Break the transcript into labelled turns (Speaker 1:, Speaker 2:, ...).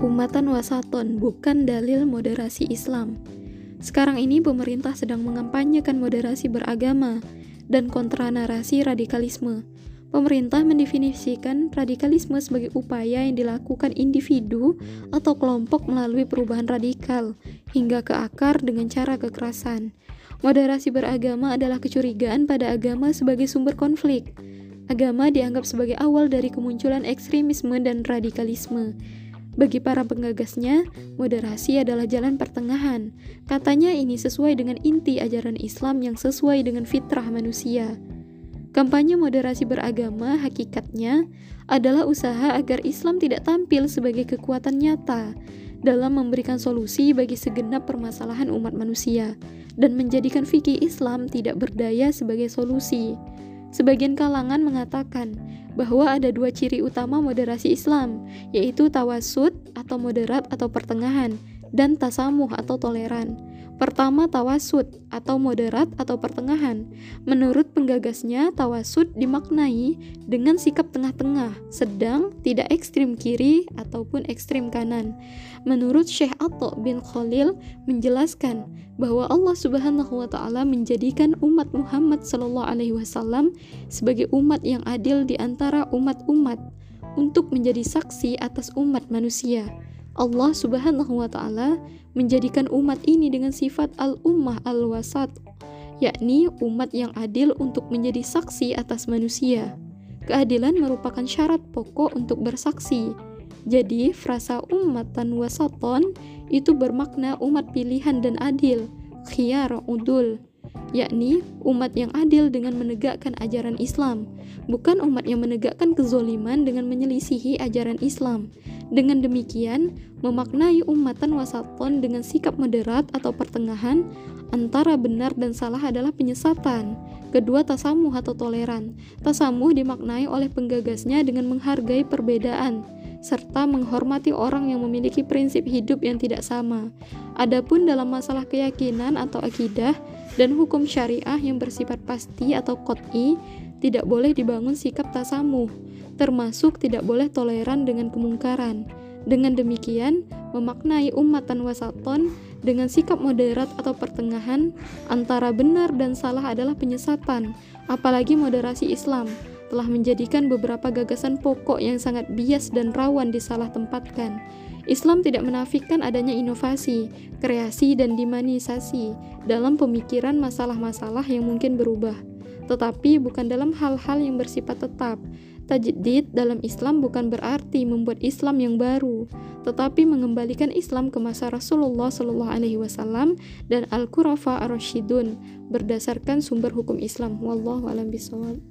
Speaker 1: umatan wasaton bukan dalil moderasi Islam. Sekarang ini pemerintah sedang mengampanyekan moderasi beragama dan kontra narasi radikalisme. Pemerintah mendefinisikan radikalisme sebagai upaya yang dilakukan individu atau kelompok melalui perubahan radikal hingga ke akar dengan cara kekerasan. Moderasi beragama adalah kecurigaan pada agama sebagai sumber konflik. Agama dianggap sebagai awal dari kemunculan ekstremisme dan radikalisme. Bagi para penggagasnya, moderasi adalah jalan pertengahan. Katanya ini sesuai dengan inti ajaran Islam yang sesuai dengan fitrah manusia. Kampanye moderasi beragama hakikatnya adalah usaha agar Islam tidak tampil sebagai kekuatan nyata dalam memberikan solusi bagi segenap permasalahan umat manusia dan menjadikan fikih Islam tidak berdaya sebagai solusi. Sebagian kalangan mengatakan bahwa ada dua ciri utama moderasi Islam, yaitu tawasud atau moderat atau pertengahan, dan tasamuh atau toleran. Pertama, tawasud atau moderat atau pertengahan. Menurut penggagasnya, tawasud dimaknai dengan sikap tengah-tengah, sedang tidak ekstrim kiri ataupun ekstrim kanan. Menurut Syekh Atto bin Khalil menjelaskan bahwa Allah Subhanahu wa taala menjadikan umat Muhammad sallallahu alaihi wasallam sebagai umat yang adil di antara umat-umat untuk menjadi saksi atas umat manusia. Allah Subhanahu wa taala menjadikan umat ini dengan sifat al-ummah al-wasat, yakni umat yang adil untuk menjadi saksi atas manusia. Keadilan merupakan syarat pokok untuk bersaksi. Jadi, frasa ummatan wasaton itu bermakna umat pilihan dan adil, khiyar udul, yakni umat yang adil dengan menegakkan ajaran Islam, bukan umat yang menegakkan kezoliman dengan menyelisihi ajaran Islam. Dengan demikian, memaknai umatan wasaton dengan sikap moderat atau pertengahan antara benar dan salah adalah penyesatan. Kedua, tasamuh atau toleran. Tasamuh dimaknai oleh penggagasnya dengan menghargai perbedaan serta menghormati orang yang memiliki prinsip hidup yang tidak sama. Adapun dalam masalah keyakinan atau akidah dan hukum syariah yang bersifat pasti atau kot'i, tidak boleh dibangun sikap tasamuh termasuk tidak boleh toleran dengan kemungkaran. Dengan demikian, memaknai umatan wasaton dengan sikap moderat atau pertengahan antara benar dan salah adalah penyesatan, apalagi moderasi Islam telah menjadikan beberapa gagasan pokok yang sangat bias dan rawan disalah tempatkan. Islam tidak menafikan adanya inovasi, kreasi, dan dimanisasi dalam pemikiran masalah-masalah yang mungkin berubah, tetapi bukan dalam hal-hal yang bersifat tetap, Tajdid dalam Islam bukan berarti membuat Islam yang baru, tetapi mengembalikan Islam ke masa Rasulullah Shallallahu Alaihi Wasallam dan Al-Qurafa ar-Rasyidun berdasarkan sumber hukum Islam. Wallahu a'lam bishawab.